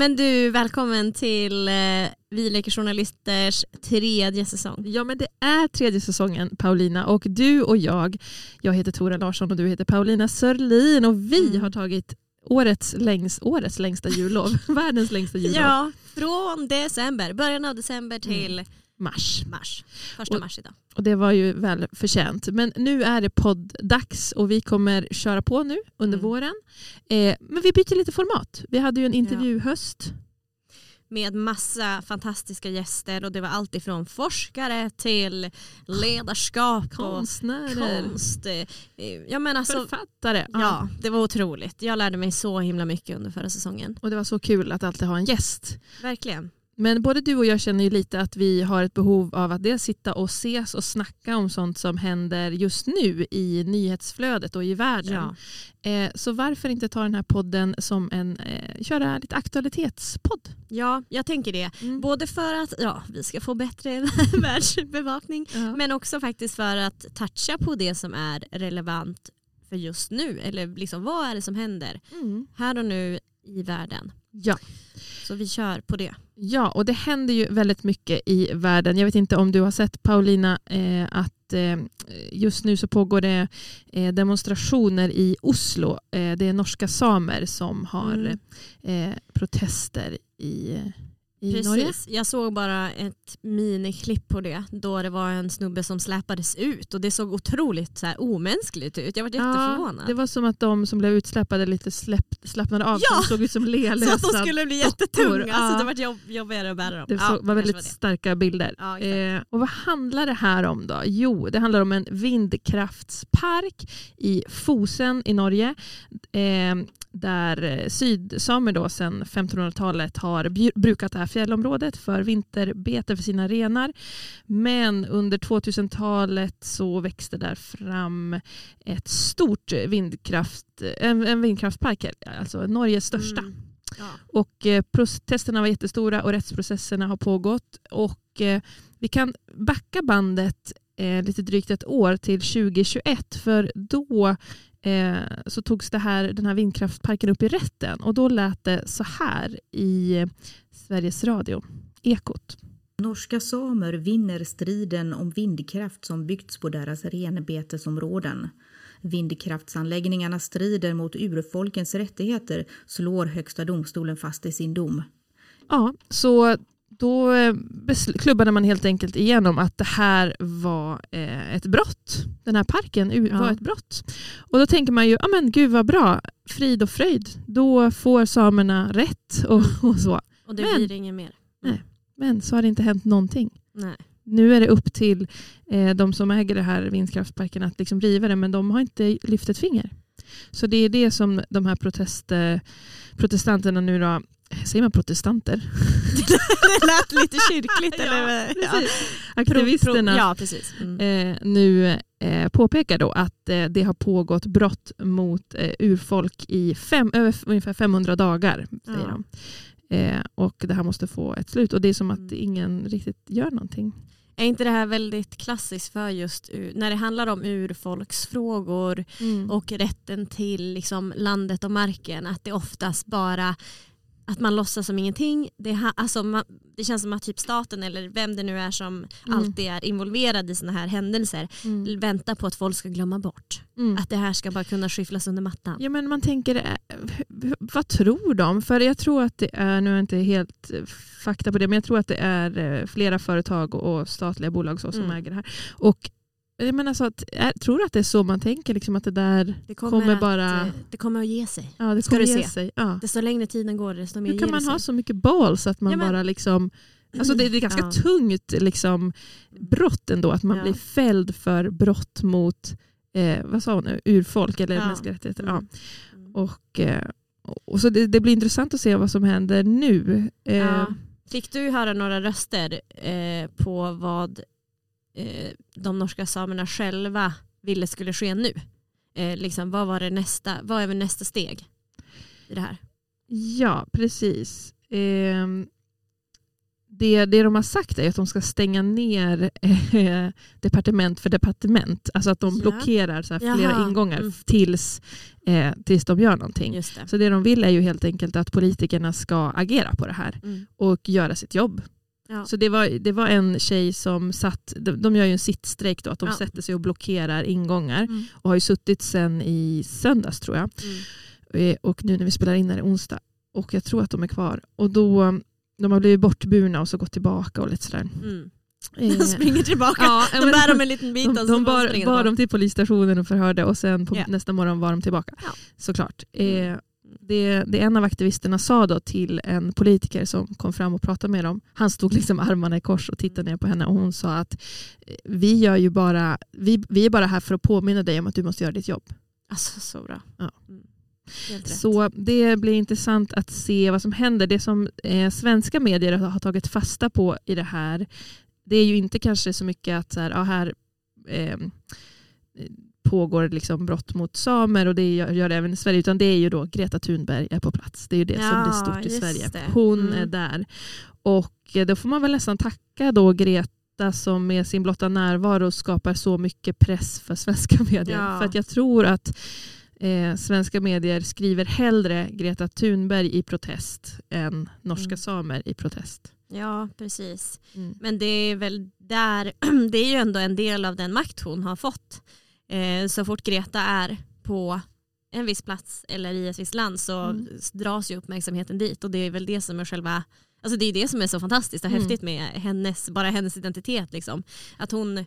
men du, välkommen till eh, Vi leker journalisters tredje säsong. Ja men det är tredje säsongen Paulina och du och jag, jag heter Tora Larsson och du heter Paulina Sörlin och vi Mm. har tagit årets, längs, årets längsta jullov, världens längsta jullov, Ja, från december, början av december till mars. mars. Första Och- mars idag. Och det var ju väl förtjänt. Men nu är det podddags och vi kommer köra på nu under Mm. våren. Eh, men vi byter lite format. Vi hade ju en intervjuhöst. Med massa fantastiska gäster och det var allt ifrån forskare till ledarskap och Konstnärer, konst. eh, Ja, men alltså, författare. ja, det var otroligt. Jag lärde mig så himla mycket under förra säsongen. Och det var så kul att alltid ha en gäst. Verkligen. Men både du och jag känner ju lite att vi har ett behov av att dels sitta och ses och snacka om sånt som händer just nu i nyhetsflödet och i världen. Ja. Eh, så varför inte ta den här podden som en, eh, köra lite aktualitetspodd? ja, jag tänker det. Mm. Både för att ja, vi ska få bättre världsbevakning Ja. men också faktiskt för att toucha på det som är relevant för just nu. Eller liksom, vad är det som händer Mm. här och nu i världen? Ja. Så vi kör på det. ja, och det händer ju väldigt mycket i världen. Jag vet inte om du har sett Paulina eh, att eh, just nu så pågår det eh, demonstrationer i Oslo. Eh, det är norska samer som har Mm. protester i, i Norge. Precis. Jag såg bara ett miniklipp på det då det var en snubbe som släpades ut och det såg otroligt så här, omänskligt ut. Jag var jätteförvånad. det var som att de som blev utsläppade lite släpp, slappnade av. Ja! De såg ut som så lealösa. att de skulle bli jättetunga. Alltså, Ja. det var jobb, jobbigare att bära dem. Det Ja, så, var kanske väldigt var det. starka bilder. Ja, eh, och vad handlar det här om då? Jo, det handlar om en vindkraftspark i Fosen i Norge. Eh, där eh, sydsamer då sedan 1500-talet har brukat det här fjällområdet för vinterbete för sina renar. Men under 2000-talet så växte där fram ett stort vindkraft, en, en vindkraftspark, alltså Norges största. Mm. Ja. Och eh, protesterna var jättestora och rättsprocesserna har pågått. Och eh, vi kan backa bandet eh, lite drygt ett år till 2021 för då eh, så togs det här, den här vindkraftparken upp i rätten och då lät det så här i Sveriges Radio, Ekot. Norska samer vinner striden om vindkraft som byggts på deras renbetesområden. Vindkraftsanläggningarna strider mot urfolkens rättigheter, slår Högsta domstolen fast i sin dom. Ja, så då eh, klubbade man helt enkelt igenom att det här var eh, ett brott. Den här parken Ja. var ett brott. Och då tänker man ju, ja men gud vad bra, frid och fröjd. Då får samerna rätt och, och så. Och det Men- blir inget mer. Men så har det inte hänt någonting. Nej. Nu är det upp till eh, de som äger det här vindkraftsparken att liksom riva det, men de har inte lyft ett finger. Så det är det som de här protest, eh, protestanterna nu då, säger man protestanter? det lät lite kyrkligt. Ja, eller? Pro- Aktivisterna Ja, precis. Mm. eh, nu eh, påpekar då att eh, det har pågått brott mot eh, urfolk i fem, över ungefär 500 dagar. Säger Ja. de. Eh, och det här måste få ett slut och det är som att Mm. ingen riktigt gör någonting. Är inte det här väldigt klassiskt för just när det handlar om urfolksfrågor och rätten till liksom landet och marken att det oftast bara att man låtsas som ingenting. Det, ha, alltså man, det känns som att typ staten eller vem det nu är som Mm. alltid är involverad i sådana här händelser Mm. väntar på att folk ska glömma bort. Mm. Att det här ska bara kunna skyfflas under mattan. Ja, men man tänker, eh, vad tror de? För jag tror att det är, nu är jag inte helt eh, fakta på det, men jag tror att det är eh, flera företag och statliga bolag så som Mm. äger det här. Och jag menar så att, tror du att det är så man tänker? Liksom att det där Det kommer att, bara- eh, det kommer att ge sig. ja, det Ska kommer du ge se. sig? Ja. Desto längre tiden går desto mer Hur kan ger man det ha sig. så mycket balls att man Ja, men- bara liksom Alltså det, det är ganska Ja. tungt liksom, brott ändå, att man Ja. blir fälld för brott mot eh, vad sa hon, nu? urfolk eller Ja. mänskliga rättigheter. Mm. Ja. Och, eh, och så det, det blir intressant att se vad som händer nu. Eh, Ja. Fick du höra några röster eh, på vad eh, de norska samerna själva ville skulle ske nu? Eh, liksom, vad, var det nästa, vad är väl nästa steg i det här? Ja, precis. Ehm, det, det de har sagt är att de ska stänga ner eh, departement för departement. Alltså att de Ja. blockerar så flera Jaha, ingångar mm. tills, eh, tills de gör någonting. Det. Så det de vill är ju helt enkelt att politikerna ska agera på det här Mm. och göra sitt jobb. Ja. Så det var, det var en tjej som satt, de, de gör ju en sittstrejk då, att de Ja. sätter sig och blockerar ingångar Mm. och har ju suttit sen i söndags tror jag. Mm. Eh, Och nu när vi spelar in är det onsdag. Och jag tror att de är kvar. Och då, de har blivit bortburna och så gått tillbaka och lite sådär. Mm. Eh, De springer tillbaka. ja, de men- bär dem en liten bit de, de de bar, bar dem till polisstationen och förhörde och sen på Ja. nästa morgon var de tillbaka. Ja. Såklart. Mm. Eh, det, det en av aktivisterna sa då till en politiker som kom fram och pratade med dem, han stod liksom armarna i kors och tittade ner på henne och hon sa att eh, vi, gör ju bara, vi, vi är bara här för att påminna dig om att du måste göra ditt jobb. Alltså så bra. Ja. Mm. Så det blir intressant att se vad som händer. Det som eh, svenska medier har har tagit fasta på i det här, det är ju inte kanske så mycket att så här, ja, här eh, pågår liksom brott mot samer och det gör, det även i Sverige, utan det är ju då Greta Thunberg är på plats. Det är ju det som Ja, blir stort i Sverige. det. Hon Mm. är där. Och eh, då får man väl nästan tacka då Greta som med sin blotta närvaro skapar så mycket press för svenska medier. Ja. För att jag tror att eh, svenska medier skriver hellre Greta Thunberg i protest än norska Mm. samer i protest. Ja, precis. Mm. Men det är väl där, det är ju ändå en del av den makt hon har fått. Eh, så fort Greta är på en viss plats eller i ett visst land så Mm. dras ju uppmärksamheten dit och det är väl det som är själva Alltså det är det som är så fantastiskt och Mm. häftigt med hennes, bara hennes identitet. Liksom. Att hon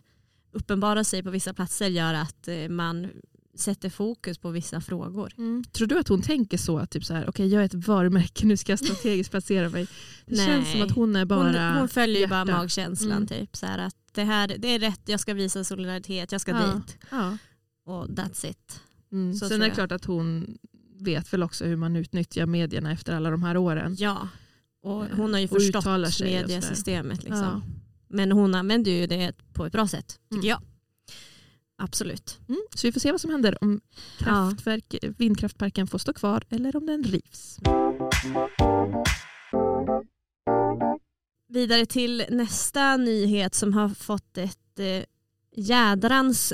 uppenbarar sig på vissa platser gör att eh, man sätter fokus på vissa frågor. Mm. Tror du att hon tänker så? Att typ så här, okay, jag är ett varumärke, nu ska jag strategiskt placera mig. Det Nej. känns som att hon är bara hon, hon följer ju bara hjärta. magkänslan. Mm. Typ, så här att det, här, det är rätt, jag ska visa solidaritet, jag ska Ja. dit. Ja. Och that's it. Mm. Så Sen är det klart att hon vet väl också hur man utnyttjar medierna efter alla de här åren. Ja, och hon har ju förstått mediesystemet. Liksom. Ja. Men hon använder ju det på ett bra sätt, tycker Mm. jag. Absolut. Mm. Så vi får se vad som händer om kraftverk, vindkraftparken får stå kvar eller om den rivs. Vidare till nästa nyhet som har fått ett eh, jädrans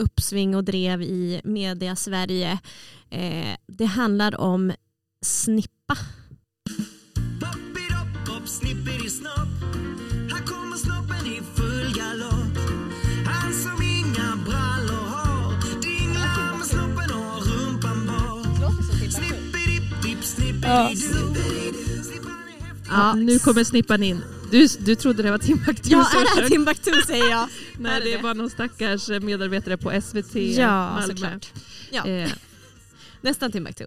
uppsving och drev i media Sverige. Eh, det handlar om snippa. Poppidi pop, Häftig. Ja, nu kommer snippan in. Du, du trodde det var Timbuktu Ja, är det sjöng. Timbuktu säger jag. Nej, det det? var någon stackars medarbetare på SVT Ja, Malmö. såklart. Ja, Eh, nästan Timbuktu.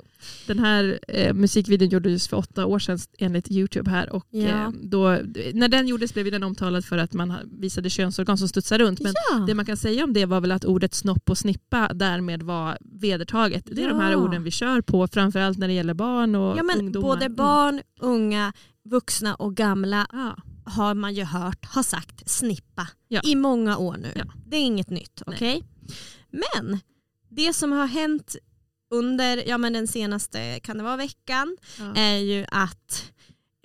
Den här eh, musikvideon gjordes för åtta år sedan enligt Youtube här och Ja. eh, då, när den gjordes blev den omtalad för att man visade könsorgan som studsar runt. Men ja. det man kan säga om det var väl att ordet snopp och snippa därmed var vedertaget. Det är de här Ja. orden vi kör på framförallt när det gäller barn och ja, men ungdomar. både barn, unga, vuxna och gamla Mm. Ja. har man ju hört har sagt snippa Ja. i många år nu. Ja. Det är inget nytt. Nej. okej? Men det som har hänt under ja, men den senaste kan det vara veckan Ja. är ju att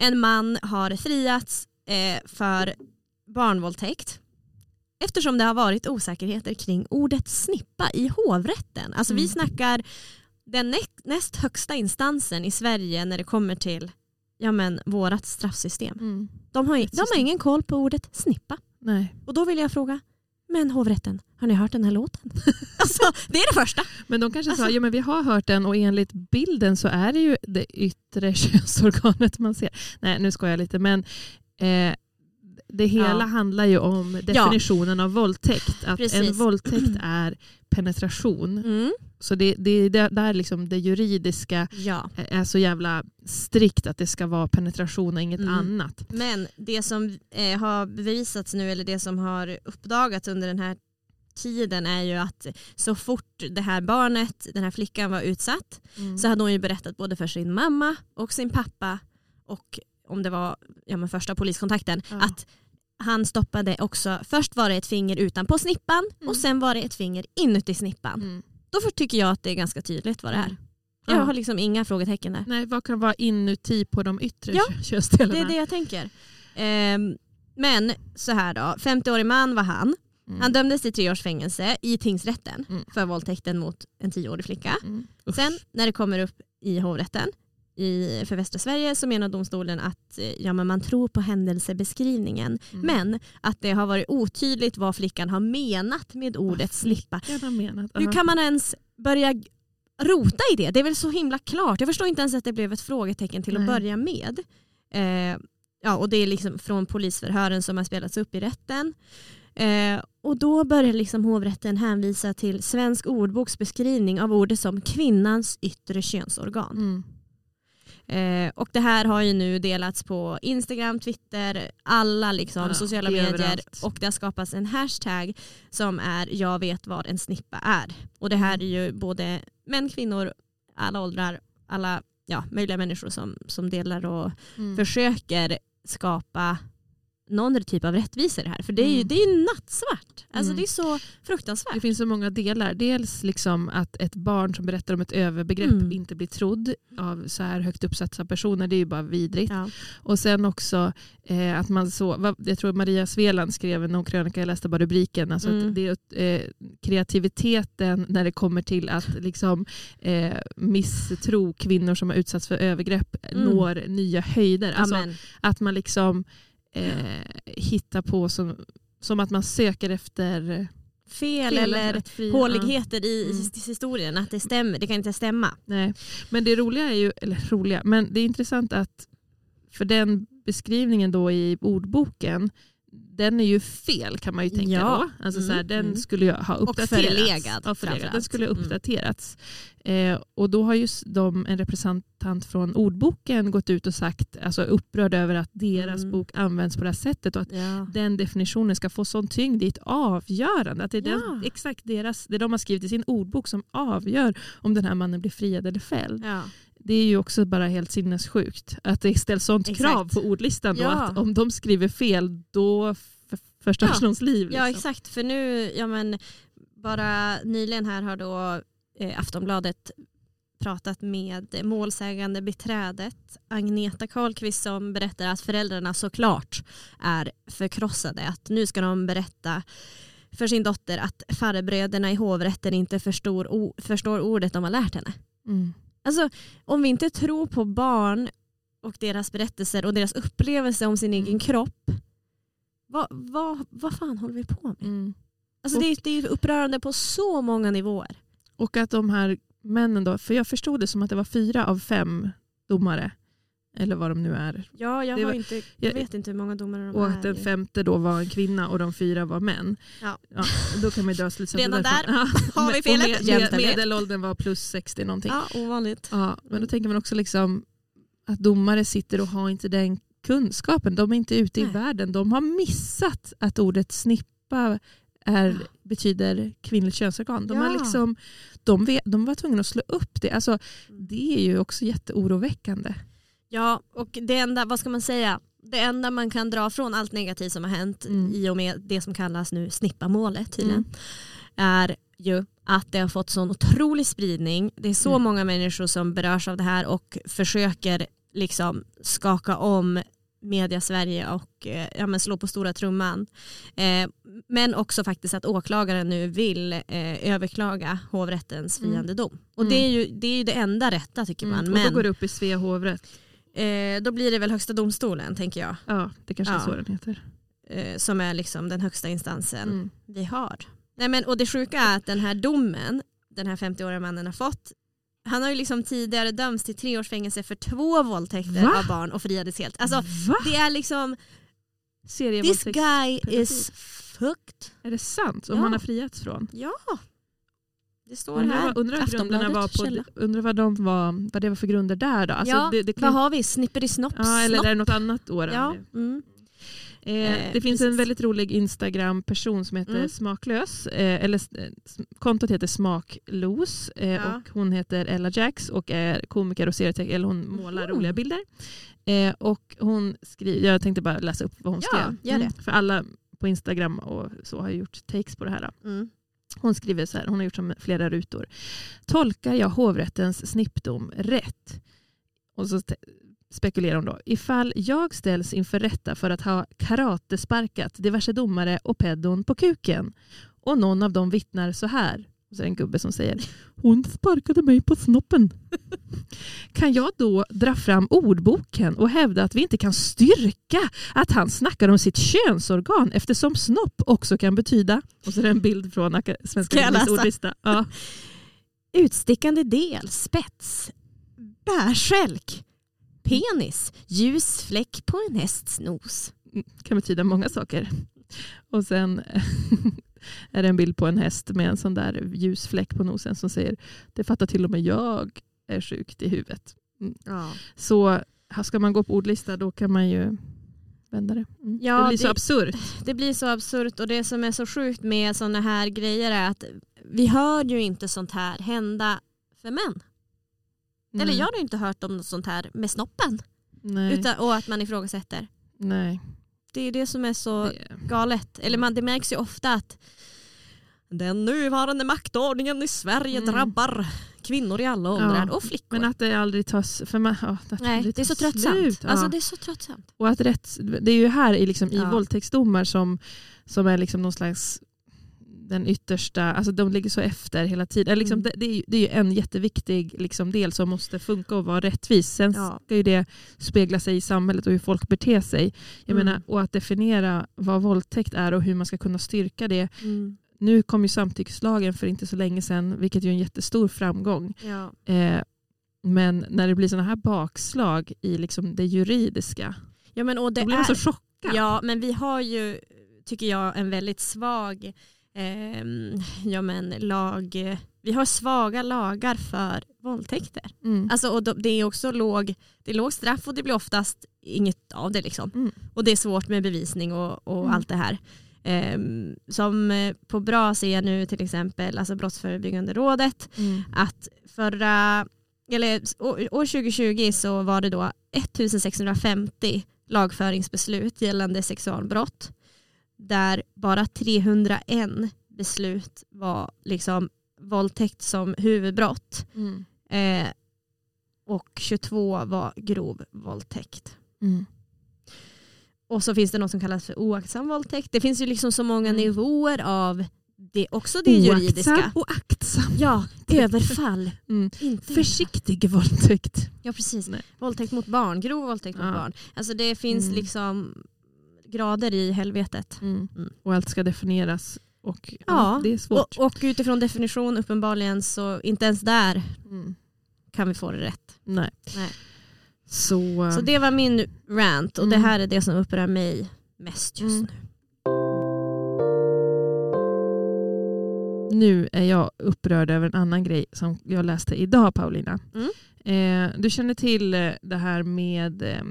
en man har friats eh, för barnvåldtäkt eftersom det har varit osäkerheter kring ordet snippa i hovrätten. Alltså vi Mm. snackar den näst, högsta instansen i Sverige när det kommer till ja, men, vårat straffsystem. Mm. De har, de har ingen koll på ordet snippa. Nej. Och då vill jag fråga, men hovrätten, har ni hört den här låten? alltså, det är det första. Men de kanske sa, Alltså- ja men vi har hört den och enligt bilden så är det ju det yttre könsorganet man ser. Nej nu skojar jag lite men eh, det hela Ja. handlar ju om definitionen av våldtäkt. Att Precis. en våldtäkt är penetration. Mm. Så det, det är där- liksom det juridiska Ja. är så jävla strikt att det ska vara penetration och inget Mm. annat. Men det som eh, har bevisats nu, eller det som har uppdagats under den här tiden är ju att så fort det här barnet, den här flickan var utsatt så hade hon ju berättat både för sin mamma och sin pappa och om det var ja, men första poliskontakten Ja. att han stoppade också, först var det ett finger utanpå snippan Mm. och sen var det ett finger inuti snippan. Mm. Då tycker jag att det är ganska tydligt vad det är. Jag Ja. har liksom inga frågetecken där. Nej, vad kan vara inuti på de yttre Ja, kö- könsdelarna? Det är det jag tänker. Ehm, men så här då, 50-årig man var han. Mm. Han dömdes till tre års fängelse i tingsrätten Mm. för våldtäkten mot en tioårig flicka. Mm. Sen när det kommer upp i hovrätten i, för västra Sverige så menar domstolen att eh, ja, men man tror på händelsebeskrivningen Mm. men att det har varit otydligt vad flickan har menat med ordet slippa. Jag har menat. Hur kan man ens börja rota i det? Det är väl så himla klart. Jag förstår inte ens att det blev ett frågetecken till att Nej. börja med. Eh, ja, och det är liksom från polisförhören som har spelats upp i rätten. Eh, och då börjar liksom hovrätten hänvisa till Svensk ordboks beskrivning av ordet som kvinnans yttre könsorgan. Mm. Eh, och det här har ju nu delats på Instagram, Twitter, alla liksom Ja, sociala det är medier överallt. och det har skapats en hashtag som är jag vet vad en snippa är. Och det här är ju både män, kvinnor, alla åldrar, alla ja, möjliga människor som, som delar och Mm. försöker skapa någon typ av rättvisa i det här. För det är ju, Mm. det är ju nattsvart. Alltså Mm. det är så Det fruktansvärt. finns så många delar. Dels liksom att ett barn som berättar om ett övergrepp Mm. inte blir trodd av så här högt uppsatta personer. Det är ju bara vidrigt. Ja. Och sen också eh, att man så, jag tror Maria Sveland skrev någon krönika, jag läste bara rubriken, alltså Mm. det eh, kreativiteten när det kommer till att liksom, eh, misstro kvinnor som har utsatts för övergrepp Mm. når nya höjder. Alltså Amen. att man liksom eh, hittar på som, som att man söker efter Fel, fel, eller fria- håligheter i Mm. i historien. Att det stämmer, det kan inte stämma. Nej, men det roliga är ju, eller roliga, men det är intressant att för den beskrivningen då i ordboken, den är ju fel kan man ju tänka Ja. då. Alltså Mm, så här, den mm. skulle ju ha uppdaterats. förlegad, Ja, förlegad. Den skulle ha Mm. uppdaterats. Eh, och då har just de, en representant från ordboken gått ut och sagt, alltså upprörd över att deras Mm. bok används på det här sättet och att Ja. den definitionen ska få sån tyngd. Är ett avgörande. Att det är den, exakt deras, det de har skrivit i sin ordbok som avgör om den här mannen blir friad eller fälld. Ja. Det är ju också bara helt sinnessjukt att det ställs sånt Exakt. krav på ordlistan. Då, Ja. att om de skriver fel då förstörs Ja. någons liv. ja liksom. exakt, för nu, ja men bara nyligen här har då eh, Aftonbladet pratat med målsägande beträdet Agneta Karlqvist som berättar att föräldrarna såklart är förkrossade. Att nu ska de berätta för sin dotter att farbröderna i hovrätten inte förstår, förstår ordet de har lärt henne. Mm. Alltså, om vi inte tror på barn och deras berättelser och deras upplevelse om sin Mm. egen kropp, vad, vad, vad fan håller vi på med? Mm. Alltså, det, är, det är upprörande på så många nivåer. Och att de här männen då, för jag förstod det som att det var fyra av fem domare, eller vad de nu är, Ja, jag, var- inte, jag vet inte hur många domare de och är. att den femte då var en kvinna och de fyra var män. Ja. då kan man ju dra slutsatser Redan. Ja, har vi och felet. Med, med, medelåldern var plus 60 någonting. Ja, ovanligt. Ja, men då tänker man också liksom att domare sitter och har inte den kunskapen. De är inte ute i Nej. världen. De har missat att ordet snippa är, Ja. betyder kvinnligt könsorgan. De, har Ja. liksom, de, vet, de var tvungna att slå upp det. Alltså, det är ju också jätteoroväckande. Ja, och det enda, vad ska man säga, det enda man kan dra från allt negativt som har hänt Mm. i och med det som kallas nu snippamålet tydligen, är ju att det har fått sån otrolig spridning. Det är så Mm. många människor som berörs av det här och försöker liksom skaka om media Sverige och eh, ja, men slå på stora trumman. Eh, men också faktiskt att åklagaren nu vill eh, överklaga hovrättens Mm. friande dom. Och Mm. det, är ju, det är ju det enda rätta tycker man. Mm. Och då Men går det upp i Svea hovrätt. Eh, då blir det väl högsta domstolen tänker jag. Ja, det kanske Ja. är så den heter. Eh, som är liksom den högsta instansen Mm. vi har. Nej, men, och det sjuka är att den här domen den här 50-åriga mannen har fått han har ju liksom tidigare dömts till tre års fängelse för två våldtäkter Va? av barn och friades helt. Alltså, Va? det är liksom, this guy is fucked. Är det sant? Som Ja. han har friats från? Ja, det står Undrar här. vad, undrar vad grunderna var på, källa. undrar vad, de var, vad det var för grunder där då? Alltså, ja, det, det vad kan, har vi? Snipper i snopp? ja, eller är det något annat år? Ja, mm. Eh, Eh, det finns en precis. väldigt rolig Instagram-person som heter Mm. Smaklös. Eh, eller, eh, kontot heter Smaklos eh, Ja. och hon heter Ella Jax och är komiker och serietecknare. Eller hon målar Mhm. roliga bilder. Och hon skriver, jag tänkte bara läsa upp vad hon Ja, skrev. det. För alla på Instagram och så har gjort takes på det här. Mm. Hon skriver så här, hon har gjort som flera rutor. Tolkar jag hovrättens snippdom rätt? Och så spekulerar hon då. Ifall jag ställs inför rätta för att ha karatesparkat diverse domare och peddon på kuken och någon av dem vittnar så här. Och så är det en gubbe som säger hon sparkade mig på snoppen. Kan jag då dra fram ordboken och hävda att vi inte kan styrka att han snackar om sitt könsorgan eftersom snopp också kan betyda, och så är det en bild från Svenska Akademiens ordlista. Ja. Utstickande del, spets, bärstjälk, penis, ljus fläck på en hästs nos. kan betyda många saker. Och sen är det en bild på en häst med en sån där ljus fläck på nosen som säger det fattar till och med jag är sjukt i huvudet. Ja. Så ska man gå på ordlista då kan man ju vända det. Mm. Ja, det blir så det- absurt. Det blir så absurt och det som är så sjukt med sådana här grejer är att vi hör ju inte sånt här hända för män. Eller Nej. jag har inte hört om något sånt här med snoppen. Nej. Utan, och att man ifrågasätter. Nej. Det är det som är så Det- galet. Eller man, det märks ju ofta att den nuvarande maktordningen i Sverige Mm. drabbar kvinnor i alla åldrar Ja, och flickor. Men att det aldrig tas... För man, ja, att Nej, aldrig det är så tröttsamt. slut. Ja. Alltså det är så tröttsamt. Och att rätt, det är ju här i, liksom, i Ja. våldtäktsdomar som, som är liksom någon slags den yttersta, alltså de ligger så efter hela tiden. Liksom, Mm. det, det, är ju, det är ju en jätteviktig liksom, del som måste funka och vara rättvis. Sen Ja. ska ju det spegla sig i samhället och hur folk beter sig. Jag Mm. menar, och att definiera vad våldtäkt är och hur man ska kunna styrka det. Mm. Nu kom ju samtyckslagen för inte så länge sedan, vilket är en jättestor framgång. Ja. Eh, men när det blir sådana här bakslag i liksom det juridiska, ja men och det då blir är... man så chockad. Ja, men vi har ju, tycker jag, en väldigt svag ehm, ja, men lag. Vi har svaga lagar för våldtäkter. Mm. Alltså, och det är också låg, det är låg straff och det blir oftast inget av det. Liksom. Mm. Och det är svårt med bevisning och, och Mm. allt det här. Ehm, som eh, på bra ser jag nu till exempel, alltså Brottsförebyggande rådet, Mm. att förra, eller år år 2020 så var det då 1650 lagföringsbeslut gällande sexualbrott där bara 301 beslut var liksom våldtäkt som huvudbrott Mm. eh, och 22 var grov våldtäkt. Mm. Och så finns det något som kallas för oaktsam våldtäkt. Det finns ju liksom så många Mm. nivåer av det, också det juridiska. Oaktsam och aktsam. Ja, överfall. Mm. Inte Försiktig våldtäkt. Ja precis. Nej. Våldtäkt mot barn, grov våldtäkt mot Ja. barn. Alltså det finns Mm. liksom grader i helvetet. Mm. Mm. Och allt ska definieras. Och, ja, Ja, det är svårt. Och, och utifrån definition uppenbarligen så inte ens där Mm. kan vi få det rätt. Nej. Nej. Så, Så det var min rant och det Mm. här är det som upprör mig mest just Mm. nu. nu är jag upprörd över en annan grej som jag läste idag Paulina. Mm. Eh, du känner till eh, det här med eh,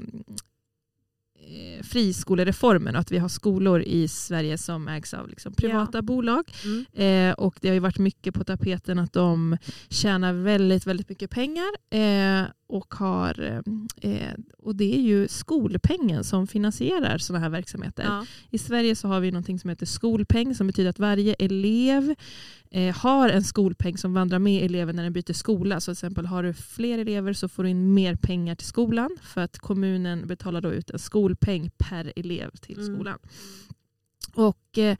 friskolereformen och att vi har skolor i Sverige som ägs av liksom, privata bolag. Mm. Eh, och det har ju varit mycket på tapeten att de tjänar väldigt, väldigt mycket pengar. Eh, och, har, eh, och det är ju skolpengen som finansierar sådana här verksamheter. Ja. I Sverige så har vi något som heter skolpeng som betyder att varje elev eh, har en skolpeng som vandrar med eleven när den byter skola. Så till exempel har du fler elever så får du in mer pengar till skolan för att kommunen betalar då ut en skolpeng per elev till Mm. skolan. Och eh,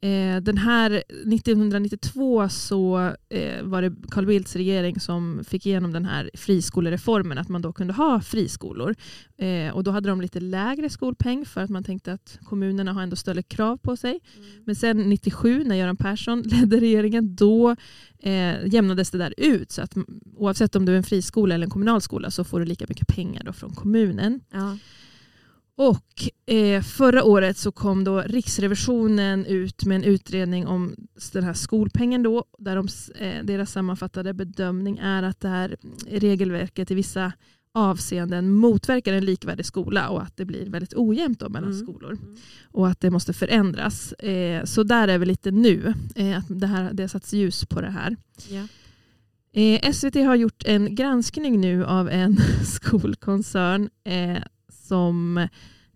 eh, den här 1992 så eh, var det Carl Bildts regering som fick igenom den här friskolereformen, att man då kunde ha friskolor. Eh, och då hade de lite lägre skolpeng för att man tänkte att kommunerna har ändå större krav på sig. Men sen 97 när Göran Persson ledde regeringen, då eh, jämnades det där ut. Så att oavsett om du är en friskola eller en kommunal skola så får du lika mycket pengar då från kommunen. Ja. Och eh, förra året så kom då Riksrevisionen ut med en utredning om den här skolpengen då, där de, eh, deras sammanfattade bedömning är att det här regelverket i vissa avseenden motverkar en likvärdig skola och att det blir väldigt ojämnt mellan Mm. skolor Mm. och att det måste förändras. Eh, så där är vi lite nu, eh, att det, här, det har satts ljus på det här. Eh, SVT har gjort en granskning nu av en skolkoncern eh, som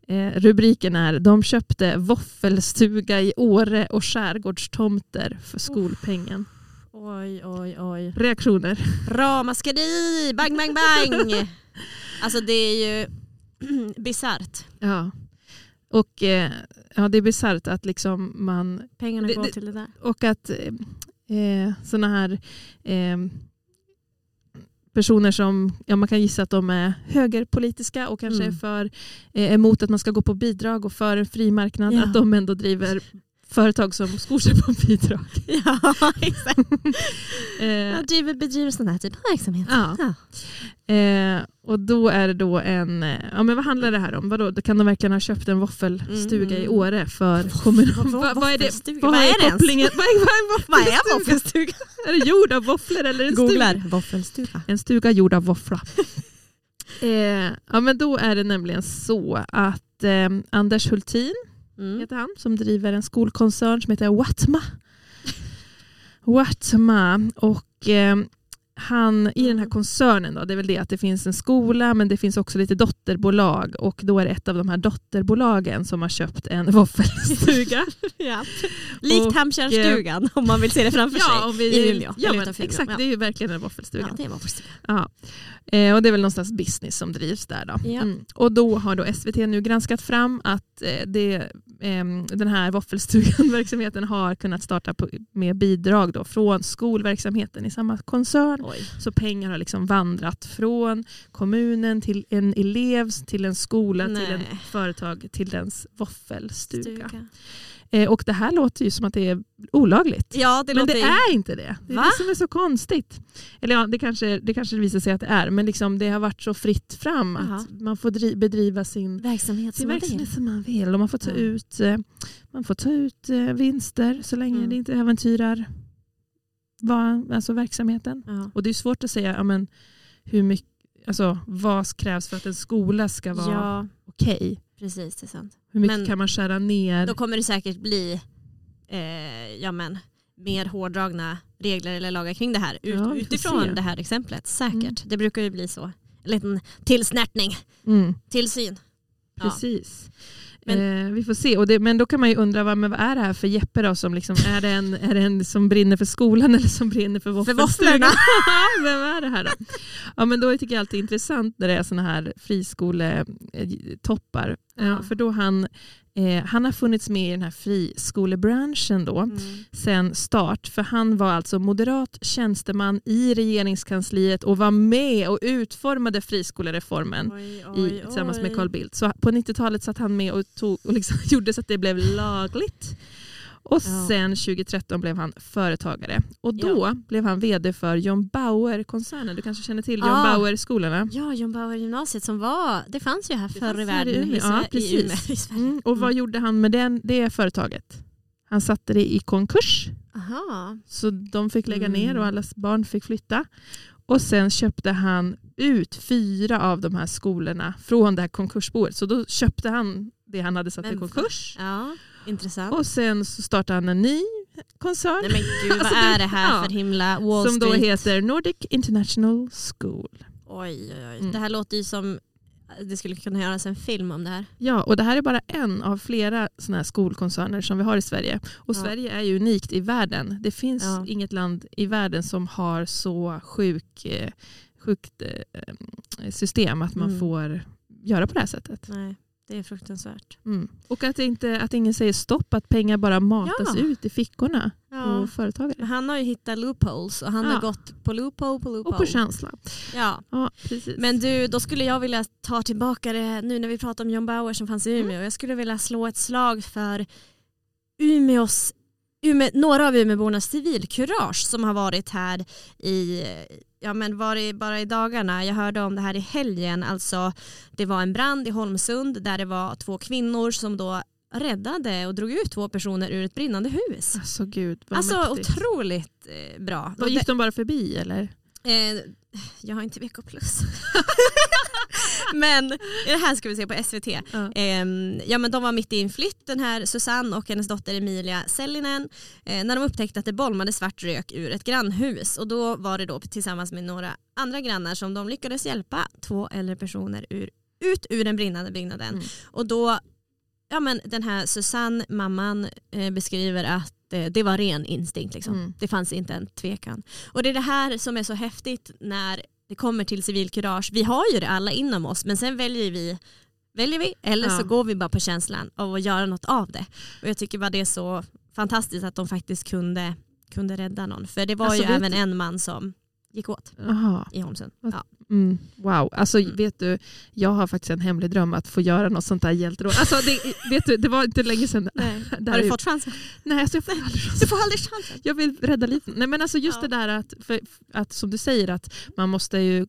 eh, rubriken är De köpte våffelstuga i Åre och skärgårdstomter för skolpengen. Oj, oj, oj. Reaktioner? Ramaskri, bang, bang, bang. Alltså det är ju bisarrt. Ja. Och eh, ja, det är bisarrt att liksom man Pengarna går det- till det där. och att eh, sådana här eh, personer som ja, man kan gissa att de är högerpolitiska och kanske Mm. är för eh, emot att man ska gå på bidrag och för en fri marknad, Ja. att de ändå driver företag som skor sig på bidrag. Ja, exakt. Eh, Jag driver, bedriver sån här typ av verksamhet. Ja. Ja. Eh, och då är det då en, eh, ja men vad handlar det här om? Vadå, då kan de verkligen ha köpt en våffelstuga Mm. i Åre för kommunen? vad- Vad, vad är det? Vad, Vad är kopplingen? Vad är, vad är, Vad är våffelstuga? Är det gjord av våfflor eller en stuga? Googlar våffelstuga. En stuga gjord av våffla. eh, ja men då är det nämligen så att eh, Anders Hultin Mm. heter han som driver en skolkoncern som heter Watma. Watma och eh, han i den här koncernen då, det är väl det att det finns en skola men det finns också lite dotterbolag och då är det ett av de här dotterbolagen som har köpt en våffelstuga. Ja. Likt Hampshire-stugan om man vill se det framför sig. om vi, I Umeå. Ja, men, exakt, Ja. det är ju verkligen en våffelstuga. Ja, det är våffelstuga. Ja. Eh, och det är väl någon slags business som drivs där. Då. Ja. Mm. Och då har då SVT nu granskat fram att eh, det, den här våffelstugan-verksamheten har kunnat starta med bidrag då från skolverksamheten i samma koncern. Oj. Så pengar har liksom vandrat från kommunen till en elev, till en skola, till Nej. ett företag, till dens våffelstuga. Stuga. Eh, och det här låter ju som att det är olagligt. Ja, det men det är inte det. Det är Va? det som är så konstigt. Eller ja, det kanske, det kanske visar sig att det är, men liksom det har varit så fritt fram Jaha. att man får dri- bedriva sin, verksamhet sin som man verksamhet vill. som man vill. Och man får ta Ja. ut, eh, man får ta ut eh, vinster så länge Mm. det inte äventyrar vad, alltså verksamheten. Ja. Och det är svårt att säga ja, men, hur mycket, alltså, vad krävs för att en skola ska vara ja, okej. Precis. Det är sant. Hur mycket Men- kan man skära ner? Då kommer det säkert bli eh, ja, men, mer hårdragna regler eller lagar kring det här. Ut, Ja, utifrån det här exemplet. Säkert. Mm. Det brukar ju bli så. En liten tillsnärtning. Mm. Tillsyn. Ja. Men- eh, vi får se. Och det, men då kan man ju undra vad, men vad är det här för Jeppe då? Som liksom, är, det en, är det en som brinner för skolan eller som brinner för våffelstugan? Vem är det här då? Ja, men då tycker jag alltid det är intressant när det är såna här friskoletoppar. Ja. Ja. för då han, eh, han har funnits med i den här friskolebranschen då Mm. sen start. För han var alltså moderat tjänsteman i regeringskansliet och var med och utformade friskolereformen Oj, i, tillsammans med Carl Bildt. Så på 90-talet satt han med och, tog, och liksom gjorde så att det blev lagligt. Och Ja. sen 2013 blev han företagare. Och då Ja. blev han vd för John Bauer-koncernen. Du kanske känner till John Ah. Bauer-skolorna? Ja, John Bauer gymnasiet som var, det fanns ju här förr i världen. Umeå. i Ja, i precis. Umeå, i Sverige. Mm. Och vad Mm. gjorde han med den, det företaget? Han satte det i konkurs. Aha. Så de fick lägga Mm. ner och allas barn fick flytta. Och sen köpte han ut fyra av de här skolorna från det här konkursboet. Så då köpte han det han hade satt Men i konkurs. Ja, intressant. Och sen så startade han en ny koncern Nej men gud, vad Alltså, är det- här ja. för himla Wall som då Street? heter Nordic International School. Oj, oj, oj. Mm. Det här låter ju som det skulle kunna göras en film om det här. Ja, och det här är bara en av flera såna här skolkoncerner som vi har i Sverige. Och Ja. Sverige är ju unikt i världen. Det finns Ja. inget land i världen som har så sjuk, eh, sjukt eh, system att man Mm. får göra på det här sättet. Nej, det är fruktansvärt. Mm. Och att, inte, att ingen säger stopp, att pengar bara matas Ja. ut i fickorna Ja. på företagare. Han har ju hittat loopholes och han Ja. har gått på loophole på loophole. Och på känsla. ja. Ja, precis. Men du, då skulle jag vilja ta tillbaka det nu när vi pratar om John Bauer som fanns i Mm. Umeå. Jag skulle vilja slå ett slag för Umeås, Ume, några av Umeåbornas civilkurage som har varit här i Ja men var det bara i dagarna, jag hörde om det här i helgen, alltså det var en brand i Holmsund där det var två kvinnor som då räddade och drog ut två personer ur ett brinnande hus. Alltså gud vad Alltså mäktigt. otroligt eh, bra. Vad gick de bara förbi eller? Eh, jag har inte VK+. men det här ska vi se på SVT. Ja. Eh, ja, men de var mitt i en flytt, den här Susanne och hennes dotter Emilia Sellinen, eh, när de upptäckte att det bolmade svart rök ur ett grannhus. Och då var det då tillsammans med några andra grannar som de lyckades hjälpa två äldre personer ur, ut ur den brinnande byggnaden. Mm. Och då, ja men den här Susanne, mamman, eh, beskriver att eh, det var ren instinkt. Liksom. Mm. Det fanns inte en tvekan. Och det är det här som är så häftigt när det kommer till civilkurage, vi har ju det alla inom oss men sen väljer vi väljer vi eller Ja. så går vi bara på känslan av att göra något av det. Och jag tycker bara det är så fantastiskt att de faktiskt kunde, kunde rädda någon. För det var Alltså, ju även du- en man som gick åt Jaha. i Holmsund. Vad- Ja. Mm, wow, alltså Mm. vet du, jag har faktiskt en hemlig dröm att få göra något sånt där hjälteråd. Alltså, det, vet du, det var inte länge sedan. Det här Har du fått chansen? Nej, alltså, jag får aldrig Du får aldrig chansen. Jag vill rädda liv. Nej, men alltså just Ja. det där att, för, att, som du säger, att man måste ju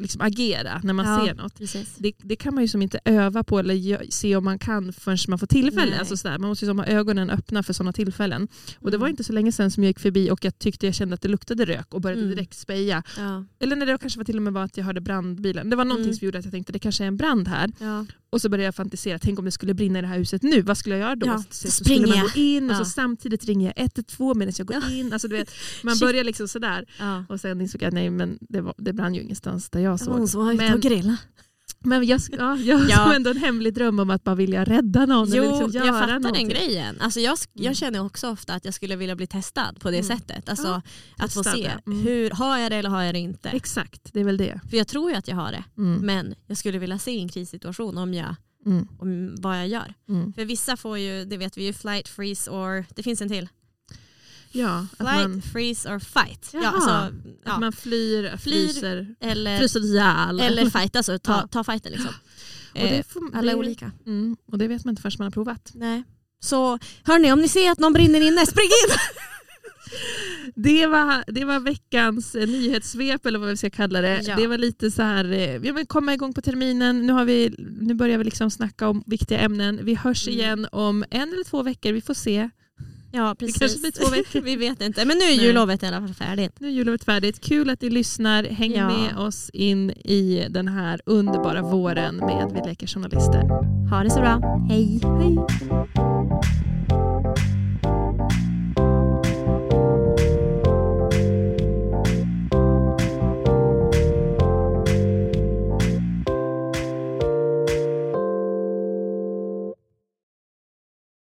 liksom agera när man Ja. ser något. Det, det kan man ju som inte öva på eller se om man kan förrän man får tillfälle. Nej. Alltså sådär. Man måste ju som ha ögonen öppna för sådana tillfällen. Och det var Mm. inte så länge sedan som jag gick förbi och jag tyckte jag kände att det luktade rök och började Mm. direkt speja. Ja. Eller när det kanske var till och med var att jag hörde brandbilen. Det var någonting Mm. som gjorde att jag tänkte det kanske är en brand här. Ja. Och så började jag fantisera, tänk om det skulle brinna i det här huset nu, vad skulle jag göra då? Ja, så, så så skulle man gå in och så samtidigt ringer jag 112 medan jag går Ja. in. Alltså, du vet, man börjar liksom sådär. Ja. Och sen insåg jag att nej, men det, var, det brann ju ingenstans där jag var hon såg. som var ute och grilla. Men jag, ja, jag har Ja. ändå en hemlig dröm om att bara vilja rädda någon. Jo, liksom jag fattar någonting. den grejen. Alltså jag, sk- Mm. jag känner också ofta att jag skulle vilja bli testad på det Mm. sättet. Alltså, Ja, att få se. Mm. hur, har jag det eller har jag det inte? Exakt, det är väl det. För jag tror ju att jag har det. Mm. Men jag skulle vilja se en krissituation om, jag, Mm. om vad jag gör. Mm. För vissa får ju, det vet vi ju, flight, freeze or, det finns en till. Ja, att Flight, man, freeze or fight. Ja, Jaha. alltså, att ja. man flyr, Flyr, fryser, Eller, fryser ihjäl. eller fight, alltså ta, Ja. ta fighten liksom. Och det Eh, får, Alla är det, olika. Mm, och det vet man inte förrän man har provat. Nej. Så hörni, om ni ser att någon brinner inne, spring in! Det var, det var veckans eh, nyhetssvep eller vad vi ska kalla det. Ja. Det var lite så här, eh, ja, men komma igång på terminen. Nu, har vi, nu börjar vi liksom snacka om viktiga ämnen. Vi hörs Mm. igen om en eller två veckor. Vi får se. Ja, Det precis. kanske blir två veckor. Vi vet inte, men nu är jullovet i alla fall färdigt. Nu är jullovet färdigt. Kul att ni lyssnar. Häng Ja. med oss in i den här underbara våren med Vi leker journalister. Ha det så bra. Hej. Hej!